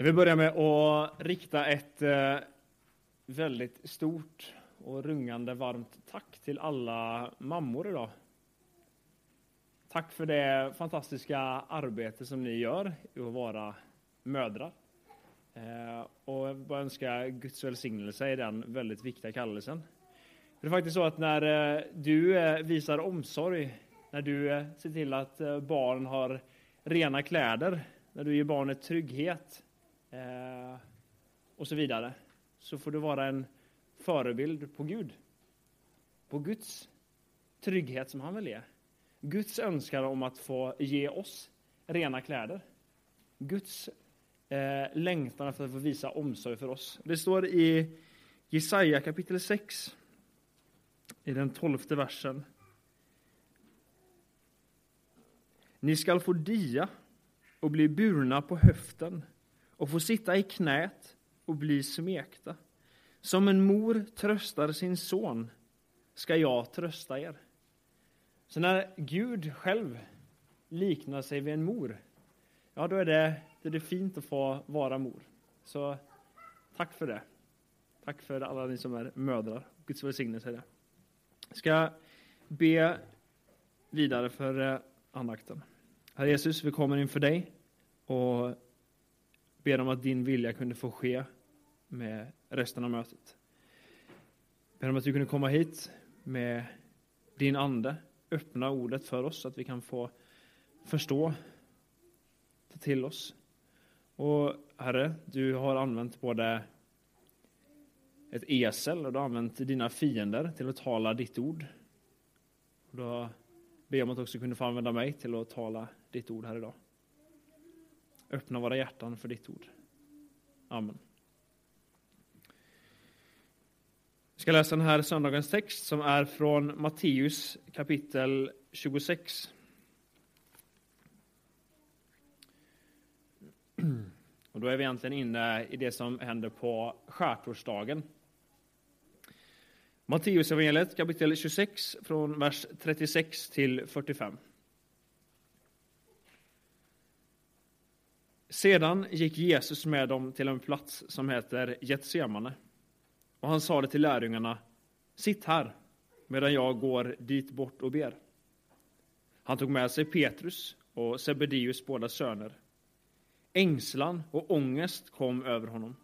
Jag vill börja med att rikta ett eh, väldigt stort och rungande varmt tack till alla mammor idag. Tack för det fantastiska arbete som ni gör i att vara mödrar. Eh, och jag vill bara önska Guds välsignelse i den väldigt viktiga kallelsen. Det är faktiskt så att när eh, du visar omsorg, när du ser till att barn har rena kläder, när du ger barnet trygghet, eh, och så vidare, så får du vara en förebild på Gud. På Guds trygghet som han vill ge. Guds önskan om att få ge oss rena kläder. Guds eh, längtan efter att få visa omsorg för oss. Det står i Jesaja kapitel 6, i den tolfte versen. Ni skall få dia och bli burna på höften och få sitta i knät och bli smekta. Som en mor tröstar sin son ska jag trösta er. Så när Gud själv liknar sig vid en mor, ja då är det, det är fint att få vara mor. Så tack för det. Tack för alla ni som är mödrar. Guds välsignelse i det. Jag ska be vidare för eh, andakten. Herre Jesus, vi kommer inför dig och ber om att din vilja kunde få ske med resten av mötet. Ber om att du kunde komma hit med din ande, öppna ordet för oss så att vi kan få förstå, ta till oss. Och Herre, du har använt både ett esel och du har använt dina fiender till att tala ditt ord. Och då ber jag om att du också kunde få använda mig till att tala ditt ord här idag. Öppna våra hjärtan för ditt ord. Amen. Vi ska läsa den här söndagens text som är från Matteus kapitel 26. Och då är vi egentligen inne i det som händer på skärtorsdagen. Matteus evangeliet kapitel 26 från vers 36 till 45. Sedan gick Jesus med dem till en plats som heter Getsemane. Och han sade till lärjungarna, sitt här medan jag går dit bort och ber. Han tog med sig Petrus och Sebedius båda söner. Ängslan och ångest kom över honom.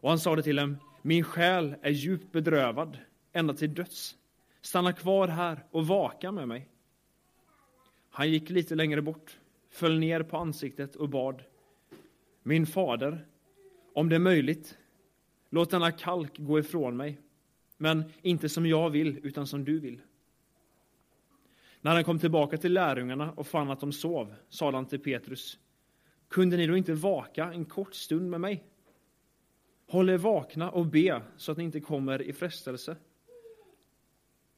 Och han sade till dem, min själ är djupt bedrövad, ända till döds. Stanna kvar här och vaka med mig. Han gick lite längre bort, föll ner på ansiktet och bad. Min fader, om det är möjligt, låt denna kalk gå ifrån mig, men inte som jag vill, utan som du vill. När han kom tillbaka till lärjungarna och fann att de sov, sade han till Petrus, kunde ni då inte vaka en kort stund med mig? Håll er vakna och be så att ni inte kommer i frestelse.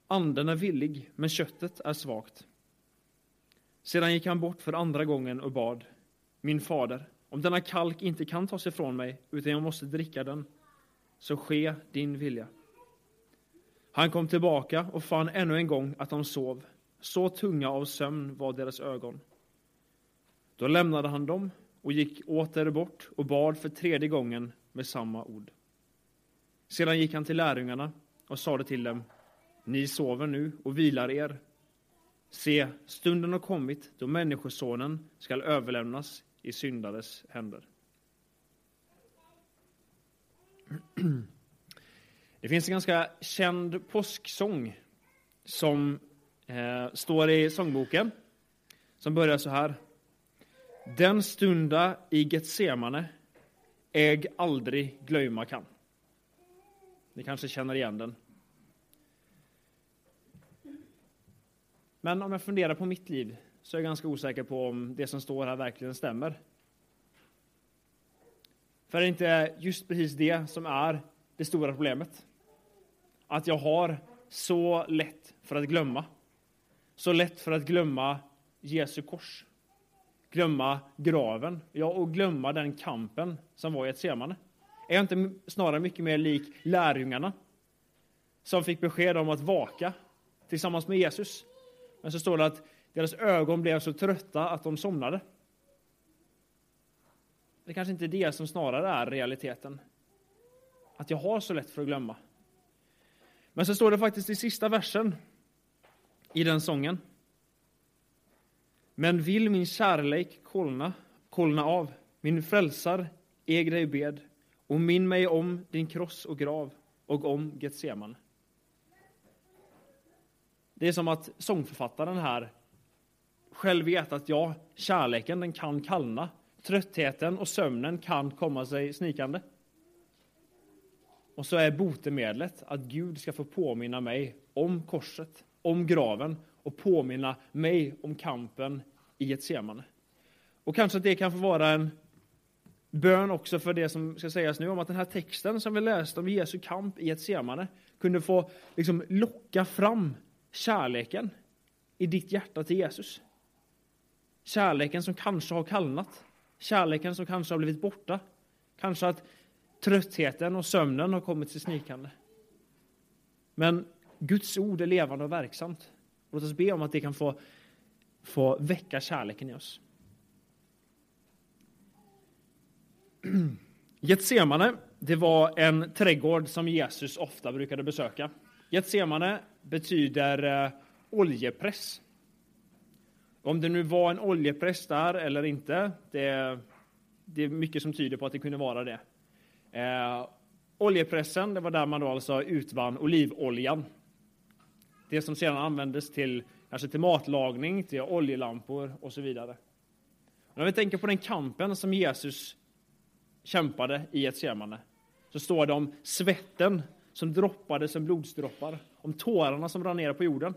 Anden är villig, men köttet är svagt. Sedan gick han bort för andra gången och bad, min fader, om denna kalk inte kan tas ifrån mig, utan jag måste dricka den, så ske din vilja. Han kom tillbaka och fann ännu en gång att de sov. Så tunga av sömn var deras ögon. Då lämnade han dem och gick åter bort och bad för tredje gången med samma ord. Sedan gick han till lärjungarna och sade till dem, ni sover nu och vilar er. Se, stunden har kommit då Människosonen skall överlämnas i syndares händer. Det finns en ganska känd påsksång som eh, står i sångboken, som börjar så här. Den stunda i Getsemane äg aldrig glömma kan. Ni kanske känner igen den. Men om jag funderar på mitt liv så är jag ganska osäker på om det som står här verkligen stämmer. För det är inte just precis det som är det stora problemet. Att jag har så lätt för att glömma. Så lätt för att glömma Jesu kors. Glömma graven, ja, och glömma den kampen som var i ett semane. Är jag inte snarare mycket mer lik lärjungarna som fick besked om att vaka tillsammans med Jesus? Men så står det att deras ögon blev så trötta att de somnade. det kanske inte är det som snarare är realiteten. Att jag har så lätt för att glömma. Men så står det faktiskt i sista versen i den sången. Men vill min kärlek kolna, kolna av, min frälsar, äg dig bed, och minn mig om din kross och grav och om Getsemane. Det är som att sångförfattaren här själv vet att ja, kärleken den kan kallna. Tröttheten och sömnen kan komma sig snikande. Och så är botemedlet att Gud ska få påminna mig om korset, om graven och påminna mig om kampen i ett semane. Och kanske att det kan få vara en bön också för det som ska sägas nu om att den här texten som vi läste om Jesu kamp i ett semane kunde få liksom locka fram kärleken i ditt hjärta till Jesus. Kärleken som kanske har kallnat, kärleken som kanske har blivit borta, kanske att tröttheten och sömnen har kommit sig snikande. Men Guds ord är levande och verksamt. Låt oss be om att det kan få, få väcka kärleken i oss. Getsemane, det var en trädgård som Jesus ofta brukade besöka. Getsemane betyder eh, oljepress. Om det nu var en oljepress där eller inte, det, det är mycket som tyder på att det kunde vara det. Eh, oljepressen, det var där man då alltså utvann olivoljan. Det som sedan användes till, kanske till matlagning, till oljelampor och så vidare. När vi tänker på den kampen som Jesus kämpade i ett semane, så står det om svetten som droppade som blodsdroppar, om tårarna som rann ner på jorden.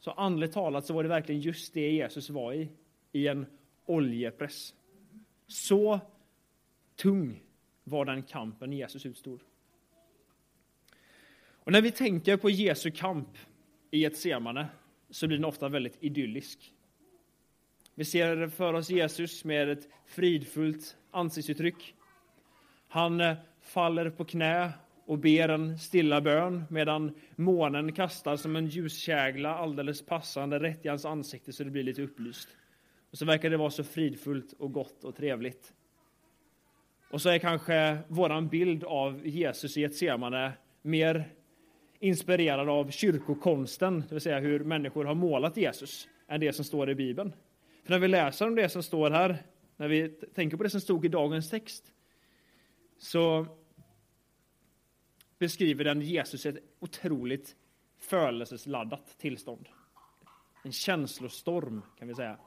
Så andligt talat så var det verkligen just det Jesus var i, i en oljepress. Så tung var den kampen Jesus utstod. Och när vi tänker på Jesu kamp i ett semane så blir den ofta väldigt idyllisk. Vi ser för oss Jesus med ett fridfullt ansiktsuttryck. Han eh, faller på knä och ber en stilla bön medan månen kastar som en ljuskägla alldeles passande rätt i hans ansikte så det blir lite upplyst. Och så verkar det vara så fridfullt och gott och trevligt. Och så är kanske våran bild av Jesus i ett semane mer inspirerad av kyrkokonsten, det vill säga hur människor har målat Jesus, än det som står i Bibeln. För när vi läser om det som står här, när vi tänker på det som stod i dagens text, så beskriver den Jesus ett otroligt födelseladdat tillstånd. En känslostorm, kan vi säga.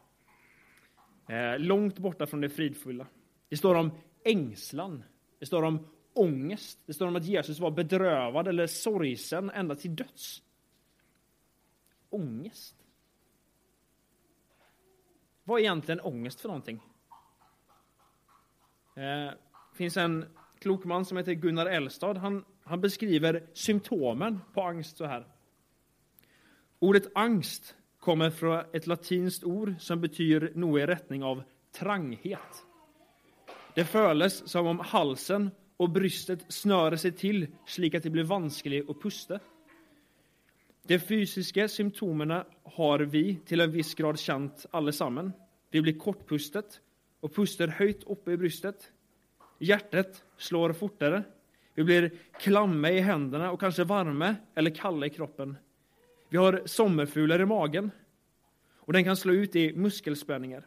Eh, långt borta från det fridfulla. Det står om ängslan. Det står om ångest. Det står om att Jesus var bedrövad eller sorgsen ända till döds. Ångest. Vad är egentligen ångest för någonting? Det eh, finns en klok man som heter Gunnar Elstad. Han, han beskriver symptomen på angst så här. Ordet angst kommer från ett latinskt ord som betyder något i rättning av tranghet. Det föles som om halsen och bröstet snörer sig till slik att det blir vanskligt att pusta. De fysiska symptomen har vi till en viss grad känt allesammen. Vi blir kortpustet och puster höjt uppe i bröstet. Hjärtat slår fortare. Vi blir klamma i händerna och kanske varma eller kalla i kroppen. Vi har sommarfulor i magen och den kan slå ut i muskelspänningar.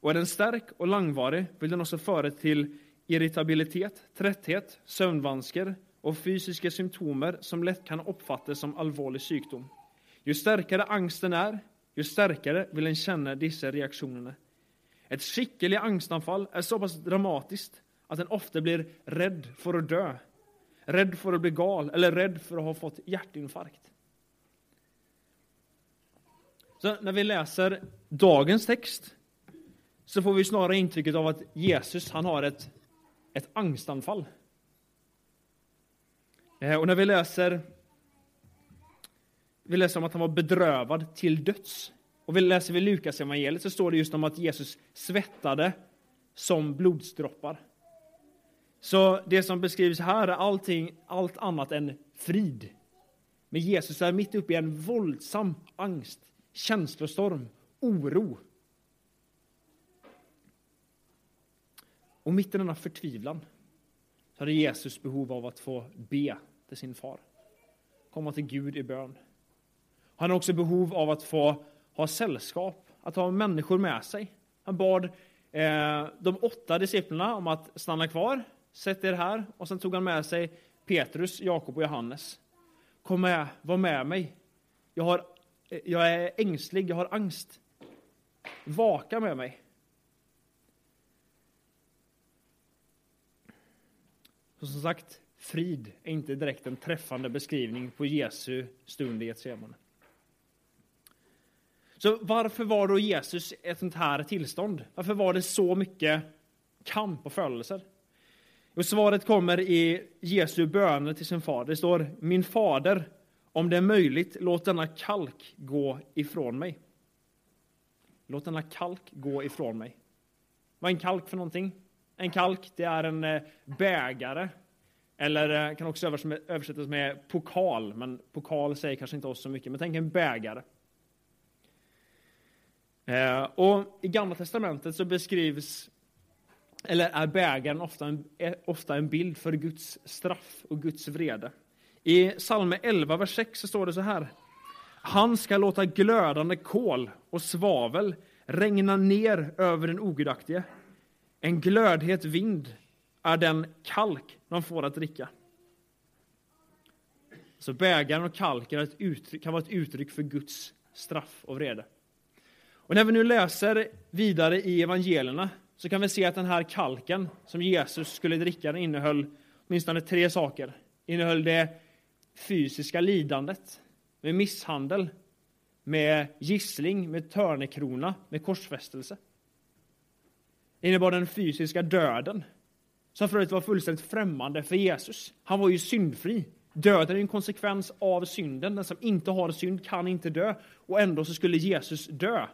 Och är den stark och långvarig vill den också föra till irritabilitet, trötthet, sömnvansker och fysiska symptomer som lätt kan uppfattas som allvarlig sjukdom. Ju starkare angsten är, ju starkare vill en känna dessa reaktionerna. Ett skickligt angstanfall är så pass dramatiskt att en ofta blir rädd för att dö, rädd för att bli gal eller rädd för att ha fått hjärtinfarkt. Så när vi läser dagens text så får vi snarare intrycket av att Jesus han har ett, ett angstanfall. Eh, och när vi läser, vi läser om att han var bedrövad till döds. Och vi läser vi Lukas evangeliet så står det just om att Jesus svettade som blodsdroppar. Så det som beskrivs här är allting, allt annat än frid. Men Jesus är mitt uppe i en våldsam angst, känslostorm, oro. Och mitt i denna förtvivlan så hade Jesus behov av att få be till sin far. Komma till Gud i bön. Han har också behov av att få ha sällskap, att ha människor med sig. Han bad eh, de åtta disciplerna om att stanna kvar, sätt er här, och sen tog han med sig Petrus, Jakob och Johannes. Kom med, var med mig. Jag, har, jag är ängslig, jag har angst. Vaka med mig. Så som sagt, frid är inte direkt en träffande beskrivning på Jesu stund i Getsemane. Så varför var då Jesus i ett sånt här tillstånd? Varför var det så mycket kamp och födelser? Och svaret kommer i Jesu böner till sin far. Det står Min fader, om det är möjligt, låt denna kalk gå ifrån mig. Låt denna kalk gå ifrån mig. Vad är en kalk för någonting? En kalk, det är en eh, bägare. Eller eh, kan också översättas med pokal, men pokal säger kanske inte oss så mycket. Men tänk en bägare. Eh, och I Gamla Testamentet så beskrivs, eller är bägaren ofta en, ofta en bild för Guds straff och Guds vrede. I psalm 11, vers 6 så står det så här. Han ska låta glödande kol och svavel regna ner över den ogudaktige. En glödhet vind är den kalk de får att dricka. Så bägaren och kalken kan vara ett uttryck för Guds straff och vrede. Och när vi nu läser vidare i evangelierna så kan vi se att den här kalken som Jesus skulle dricka den innehöll åtminstone tre saker. Innehöll det fysiska lidandet med misshandel, med gissling, med törnekrona, med korsfästelse. Det innebar den fysiska döden, som förut var fullständigt främmande för Jesus. Han var ju syndfri. Döden är en konsekvens av synden. Den som inte har synd kan inte dö. Och ändå så skulle Jesus dö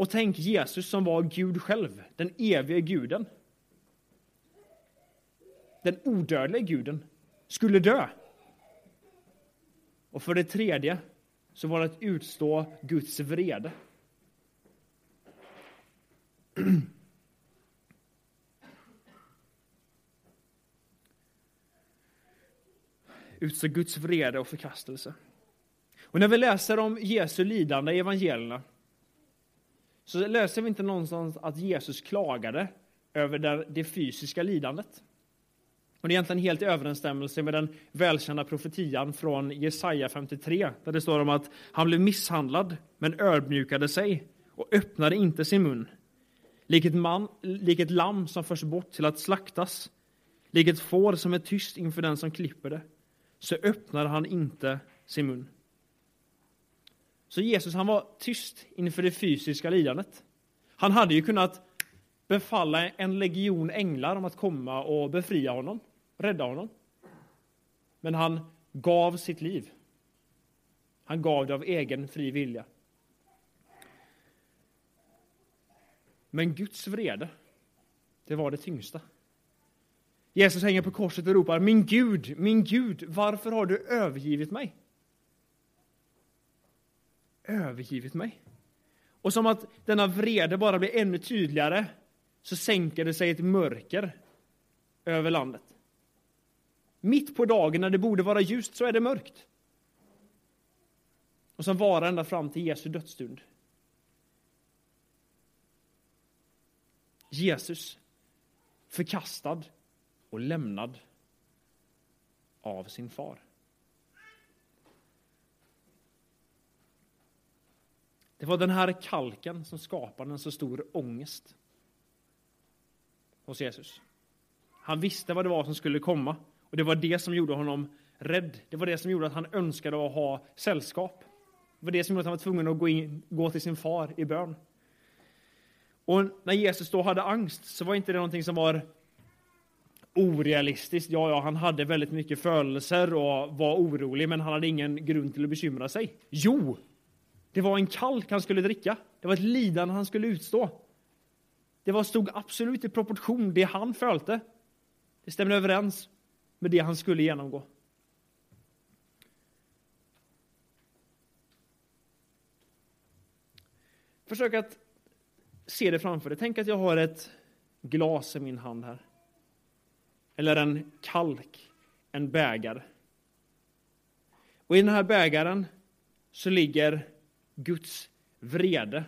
och tänk Jesus som var Gud själv, den evige guden. Den odödliga guden skulle dö. Och för det tredje så var det att utstå Guds vrede. utstå Guds vrede och förkastelse. Och när vi läser om Jesu lidande i evangelierna så läser vi inte någonstans att Jesus klagade över det fysiska lidandet. Och det är egentligen helt i överensstämmelse med den välkända profetian från Jesaja 53, där det står om att han blev misshandlad, men ödmjukade sig och öppnade inte sin mun. Lik ett, man, lik ett lamm som förs bort till att slaktas, lik ett får som är tyst inför den som klipper det, så öppnade han inte sin mun. Så Jesus han var tyst inför det fysiska lidandet. Han hade ju kunnat befalla en legion änglar om att komma och befria honom, rädda honom. Men han gav sitt liv. Han gav det av egen fri vilja. Men Guds vrede, det var det tyngsta. Jesus hänger på korset och ropar Min Gud, min Gud, varför har du övergivit mig? Övergivit mig. Och som att denna vrede bara blir ännu tydligare så sänker det sig ett mörker över landet. Mitt på dagen när det borde vara ljust så är det mörkt. Och som varar ända fram till Jesu dödsstund. Jesus förkastad och lämnad av sin far. Det var den här kalken som skapade en så stor ångest hos Jesus. Han visste vad det var som skulle komma och det var det som gjorde honom rädd. Det var det som gjorde att han önskade att ha sällskap. Det var det som gjorde att han var tvungen att gå, in, gå till sin far i bön. Och när Jesus då hade angst så var inte det någonting som var orealistiskt. Ja, ja, han hade väldigt mycket födelser och var orolig, men han hade ingen grund till att bekymra sig. Jo, det var en kalk han skulle dricka. Det var ett lidande han skulle utstå. Det var, stod absolut i proportion det han följde. Det stämde överens med det han skulle genomgå. Försök att se det framför dig. Tänk att jag har ett glas i min hand här. Eller en kalk, en bägare. Och i den här bägaren så ligger Guds vrede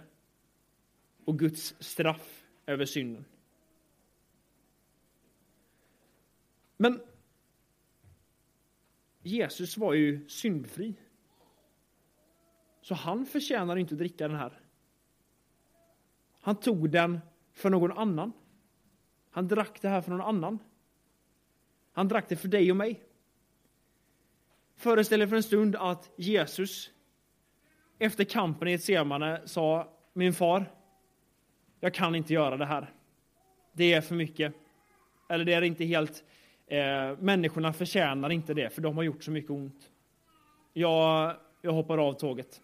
och Guds straff över synden. Men Jesus var ju syndfri. Så han förtjänar inte att dricka den här. Han tog den för någon annan. Han drack det här för någon annan. Han drack det för dig och mig. Föreställ er för en stund att Jesus efter kampen i ett semane sa Min far, jag kan inte göra det här. Det är för mycket. Eller det är inte helt... Eh, människorna förtjänar inte det, för de har gjort så mycket ont. Jag, jag hoppar av tåget.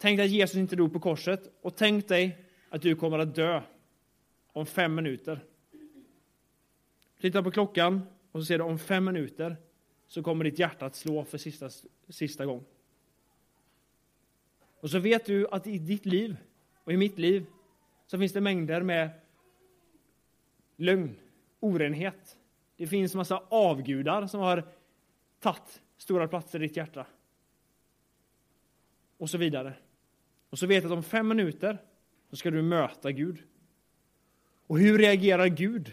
Tänk dig att Jesus inte dog på korset, och tänk dig att du kommer att dö om fem minuter. Titta på klockan och så ser du om fem minuter så kommer ditt hjärta att slå för sista, sista gången. Och så vet du att i ditt liv och i mitt liv så finns det mängder med lögn, orenhet. Det finns massa avgudar som har tagit stora platser i ditt hjärta. Och så vidare. Och så vet du att om fem minuter så ska du möta Gud. Och hur reagerar Gud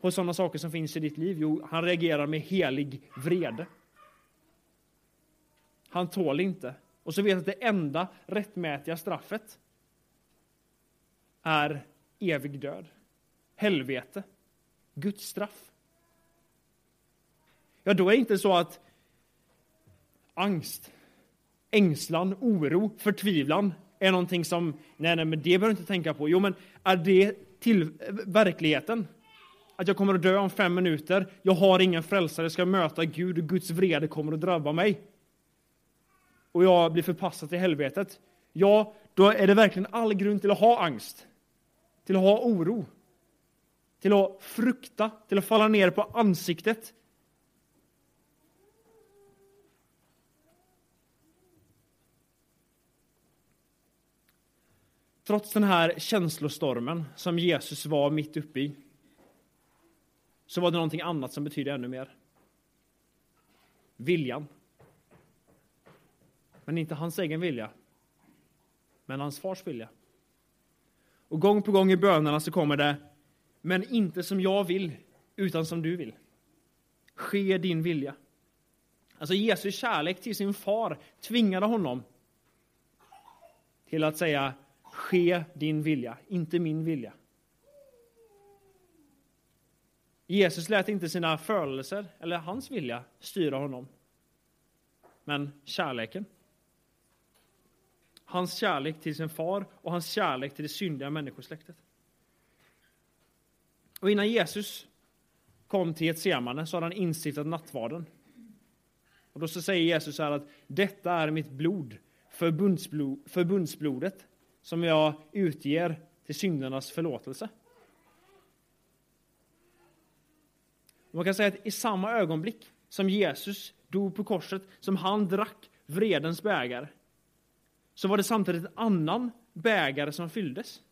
på sådana saker som finns i ditt liv? Jo, han reagerar med helig vrede. Han tål inte. Och så vet att det enda rättmätiga straffet är evig död. Helvete. Guds straff. Ja, då är det inte så att angst, ängslan, oro, förtvivlan är någonting som, nej, nej, men det behöver du inte tänka på. Jo, men är det till verkligheten? Att jag kommer att dö om fem minuter, jag har ingen frälsare, jag ska möta Gud och Guds vrede kommer att drabba mig. Och jag blir förpassad till helvetet. Ja, då är det verkligen all grund till att ha angst. Till att ha oro. Till att frukta, till att falla ner på ansiktet Trots den här känslostormen som Jesus var mitt uppe i, så var det någonting annat som betydde ännu mer. Viljan. Men inte hans egen vilja, men hans fars vilja. Och gång på gång i bönerna så kommer det, men inte som jag vill, utan som du vill. Ske din vilja. Alltså Jesu kärlek till sin far tvingade honom till att säga ske din vilja, inte min vilja. Jesus lät inte sina födelser eller hans vilja styra honom, men kärleken. Hans kärlek till sin far och hans kärlek till det syndiga människosläktet. Och innan Jesus kom till ett så hade han instiftat nattvarden. Och då så säger Jesus här att detta är mitt blod, förbundsblodet, som jag utger till syndernas förlåtelse. Man kan säga att i samma ögonblick som Jesus dog på korset, som han drack vredens bägare, så var det samtidigt en annan bägare som fylldes.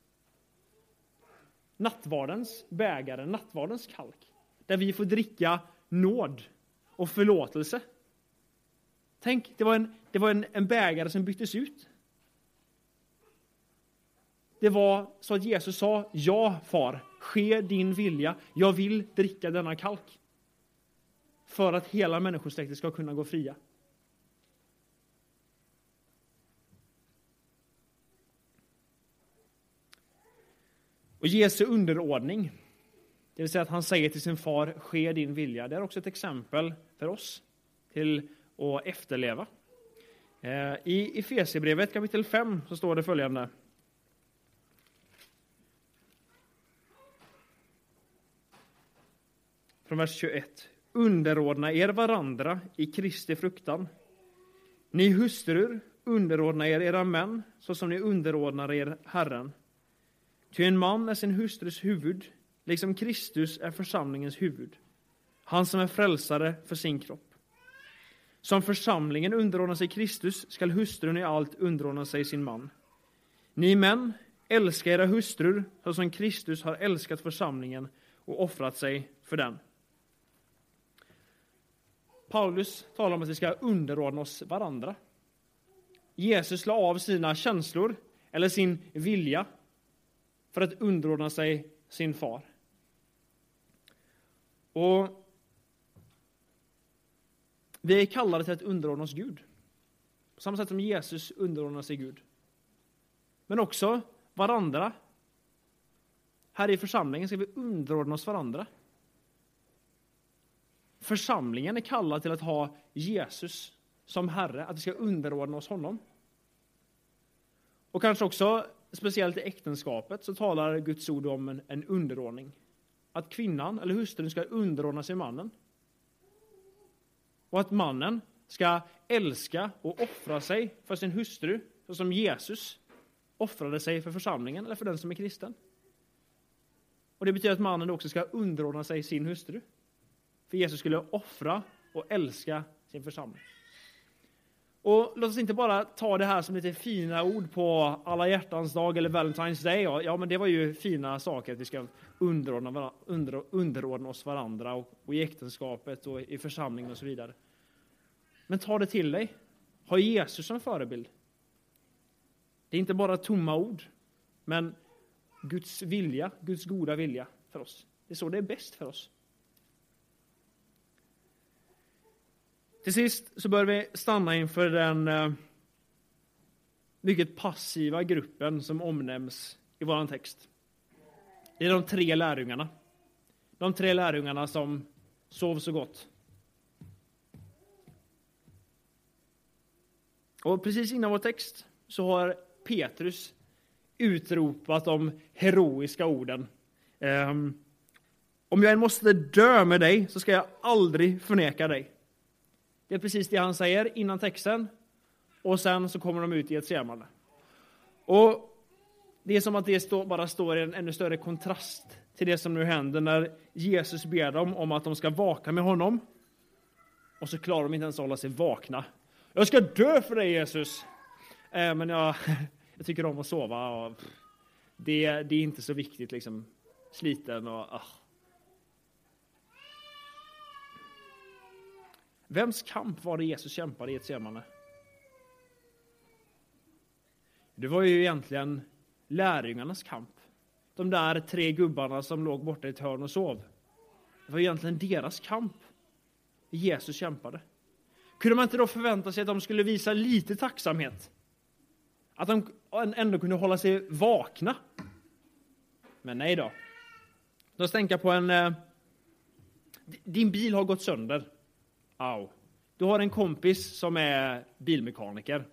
Nattvardens bägare, nattvardens kalk, där vi får dricka nåd och förlåtelse. Tänk, det var en, det var en, en bägare som byttes ut. Det var så att Jesus sa, ja far, ske din vilja, jag vill dricka denna kalk. För att hela människosläktet ska kunna gå fria. Och Jesu underordning, det vill säga att han säger till sin far, ske din vilja, det är också ett exempel för oss till att efterleva. Eh, I Efesierbrevet kapitel 5 så står det följande. Från vers 21. Underordna er varandra i Kristi fruktan. Ni hustrur, underordna er era män, så som ni underordnar er Herren. Ty en man är sin hustrus huvud, liksom Kristus är församlingens huvud, han som är frälsare för sin kropp. Som församlingen underordnar sig Kristus skall hustrun i allt underordna sig sin man. Ni män, älska era hustrur så som Kristus har älskat församlingen och offrat sig för den. Paulus talar om att vi ska underordna oss varandra. Jesus la av sina känslor, eller sin vilja, för att underordna sig sin far. Och vi är kallade till att underordna oss Gud. På samma sätt som Jesus underordnar sig Gud. Men också varandra. Här i församlingen ska vi underordna oss varandra. Församlingen är kallad till att ha Jesus som Herre, att vi ska underordna oss honom. Och kanske också, speciellt i äktenskapet, så talar Guds ord om en, en underordning. Att kvinnan eller hustrun ska underordna sig mannen. Och att mannen ska älska och offra sig för sin hustru, så som Jesus offrade sig för församlingen eller för den som är kristen. Och Det betyder att mannen också ska underordna sig sin hustru. För Jesus skulle offra och älska sin församling. Och låt oss inte bara ta det här som lite fina ord på alla hjärtans dag eller Valentine's Day. Ja, men det var ju fina saker att vi ska underordna, under, underordna oss varandra och, och i äktenskapet och i församlingen och så vidare. Men ta det till dig. Ha Jesus som förebild. Det är inte bara tomma ord, men Guds vilja, Guds goda vilja för oss. Det är så det är bäst för oss. Till sist så bör vi stanna inför den eh, mycket passiva gruppen som omnämns i vår text. Det är de tre lärjungarna. De tre lärjungarna som sov så gott. Och precis innan vår text så har Petrus utropat de heroiska orden. Ehm, om jag än måste dö med dig så ska jag aldrig förneka dig. Det är precis det han säger innan texten. Och sen så kommer de ut i ett semane. Och det är som att det bara står i en ännu större kontrast till det som nu händer när Jesus ber dem om att de ska vaka med honom. Och så klarar de inte ens att hålla sig vakna. Jag ska dö för dig Jesus! Äh, men jag, jag tycker om att sova. Och det, det är inte så viktigt liksom. Sliten och... Ah. Vems kamp var det Jesus kämpade i ett semane? Det var ju egentligen lärjungarnas kamp. De där tre gubbarna som låg borta i ett hörn och sov. Det var egentligen deras kamp Jesus kämpade. Kunde man inte då förvänta sig att de skulle visa lite tacksamhet? Att de ändå kunde hålla sig vakna? Men nej då. Låt oss tänka på en... Eh, din bil har gått sönder. Au. Du har en kompis som är bilmekaniker.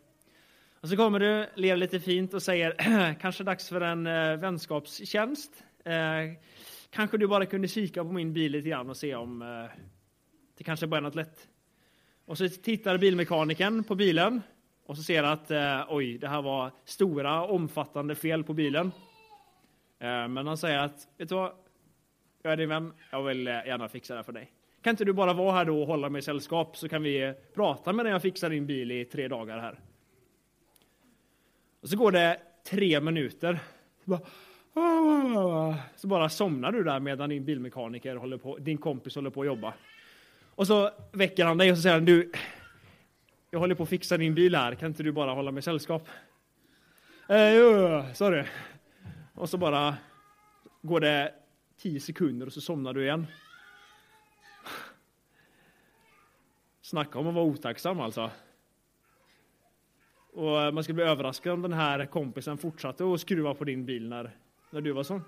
Och så kommer du, ler lite fint och säger kanske dags för en eh, vänskapstjänst. Eh, kanske du bara kunde kika på min bil lite grann och se om eh, det kanske bara är något lätt. Och så tittar bilmekanikern på bilen och så ser att eh, oj, det här var stora omfattande fel på bilen. Eh, men han säger att, vet du vad? Jag är din vän, jag vill eh, gärna fixa det för dig. Kan inte du bara vara här då och hålla mig sällskap så kan vi prata med när jag fixar din bil i tre dagar här. Och så går det tre minuter. Så bara, ah. så bara somnar du där medan din bilmekaniker håller på, din kompis håller på att jobba. Och så väcker han dig och så säger han, du, jag håller på att fixa din bil här, kan inte du bara hålla mig sällskap? Eh, jo, sorry. Och så bara går det tio sekunder och så somnar du igen. Snacka om att vara otacksam alltså. Och eh, man skulle bli överraskad om den här kompisen fortsatte att skruva på din bil när, när du var sån. Det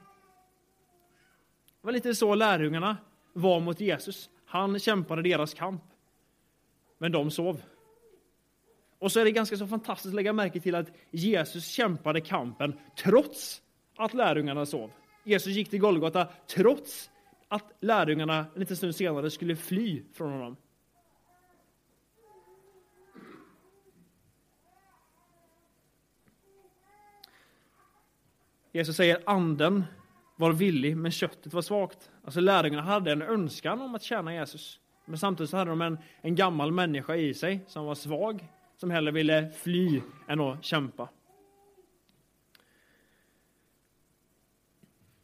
var lite så lärjungarna var mot Jesus. Han kämpade deras kamp. Men de sov. Och så är det ganska så fantastiskt att lägga märke till att Jesus kämpade kampen trots att lärjungarna sov. Jesus gick till Golgata trots att lärjungarna en liten stund senare skulle fly från honom. Jesus säger anden var villig, men köttet var svagt. Alltså lärjungarna hade en önskan om att tjäna Jesus. Men samtidigt så hade de en, en gammal människa i sig som var svag, som hellre ville fly än att kämpa.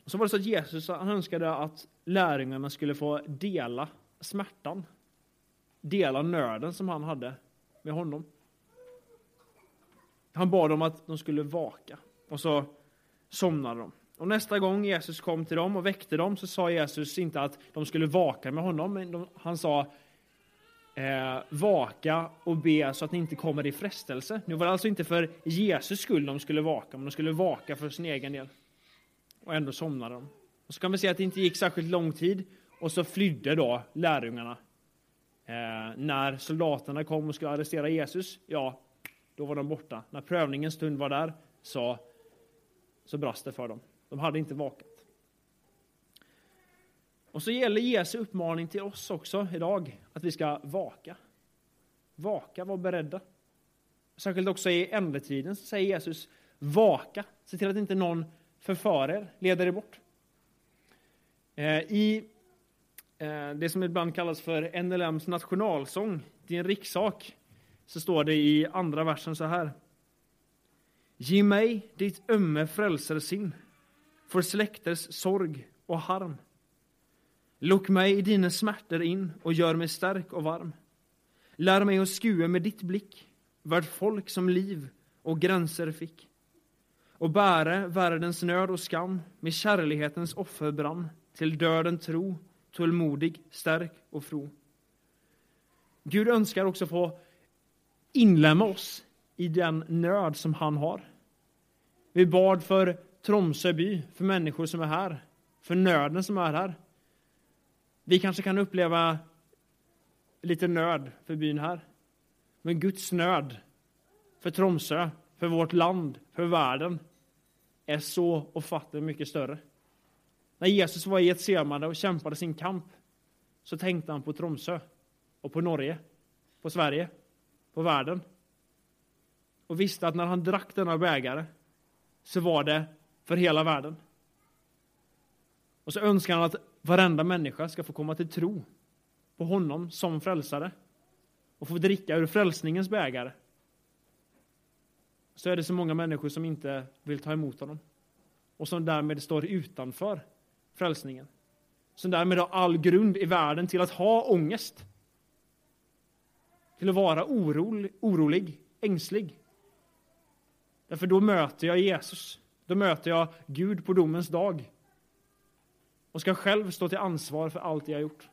Och så var det så att Jesus han önskade att lärjungarna skulle få dela smärtan, dela nöden som han hade med honom. Han bad dem att de skulle vaka och så somnade de. Och nästa gång Jesus kom till dem och väckte dem så sa Jesus inte att de skulle vaka med honom, men de, han sa eh, vaka och be så att ni inte kommer i frestelse. Nu var det alltså inte för Jesus skull de skulle vaka, men de skulle vaka för sin egen del. Och ändå somnade de. Och så kan vi se att det inte gick särskilt lång tid och så flydde då lärjungarna. Eh, när soldaterna kom och skulle arrestera Jesus, ja, då var de borta. När prövningens stund var där sa så brast det för dem. De hade inte vakat. Och så gäller Jesu uppmaning till oss också idag, att vi ska vaka. Vaka, var beredda. Särskilt också i ändetiden så säger Jesus, vaka, se till att inte någon förför er, leder er bort. Eh, I eh, det som ibland kallas för NLMs nationalsång, din rikssak, så står det i andra versen så här. Ge mig ditt ömme frälsarsinn, för släkters sorg och harm. Lock mig i dina smärtor in och gör mig stark och varm. Lär mig att skue med ditt blick vart folk som liv och gränser fick och bära världens nöd och skam med kärlighetens offerbrand till döden tro, tålmodig, stark och fro. Gud önskar också få inlämna oss i den nöd som han har. Vi bad för Tromsö by, för människor som är här, för nöden som är här. Vi kanske kan uppleva lite nöd för byn här. Men Guds nöd för Tromsö, för vårt land, för världen är så ofattligt mycket större. När Jesus var i Getsemane och kämpade sin kamp så tänkte han på Tromsö och på Norge, på Sverige, på världen. Och visste att när han drack denna bägare så var det för hela världen. Och så önskar han att varenda människa ska få komma till tro på honom som frälsare och få dricka ur frälsningens bägare. Så är det så många människor som inte vill ta emot honom och som därmed står utanför frälsningen. Som därmed har all grund i världen till att ha ångest. Till att vara orolig, orolig ängslig. Därför då möter jag Jesus. Då möter jag Gud på domens dag och ska själv stå till ansvar för allt jag har gjort.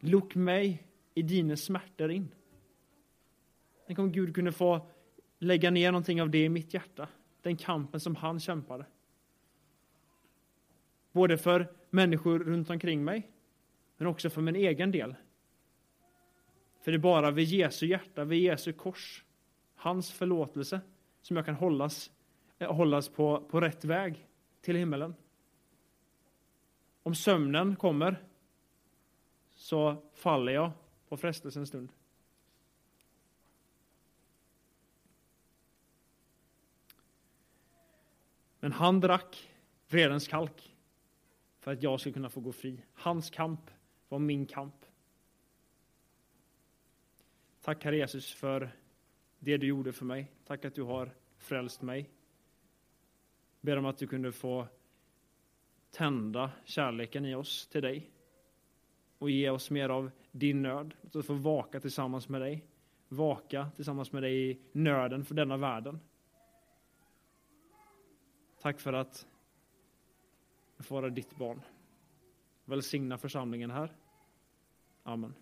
Lok mig i dina smärtor in. Tänk om Gud kunde få lägga ner någonting av det i mitt hjärta. Den kampen som han kämpade. Både för människor runt omkring mig, men också för min egen del. För det är bara vid Jesu hjärta, vid Jesu kors, hans förlåtelse, som jag kan hållas, eh, hållas på, på rätt väg till himmelen. Om sömnen kommer så faller jag på frestelsens stund. Men han drack vredens kalk för att jag skulle kunna få gå fri. Hans kamp var min kamp. Tack Herre Jesus för det du gjorde för mig. Tack att du har frälst mig. Ber om att du kunde få tända kärleken i oss till dig och ge oss mer av din nöd. Låt oss få vaka tillsammans med dig. Vaka tillsammans med dig i nöden för denna världen. Tack för att jag får vara ditt barn. Välsigna församlingen här. Amen.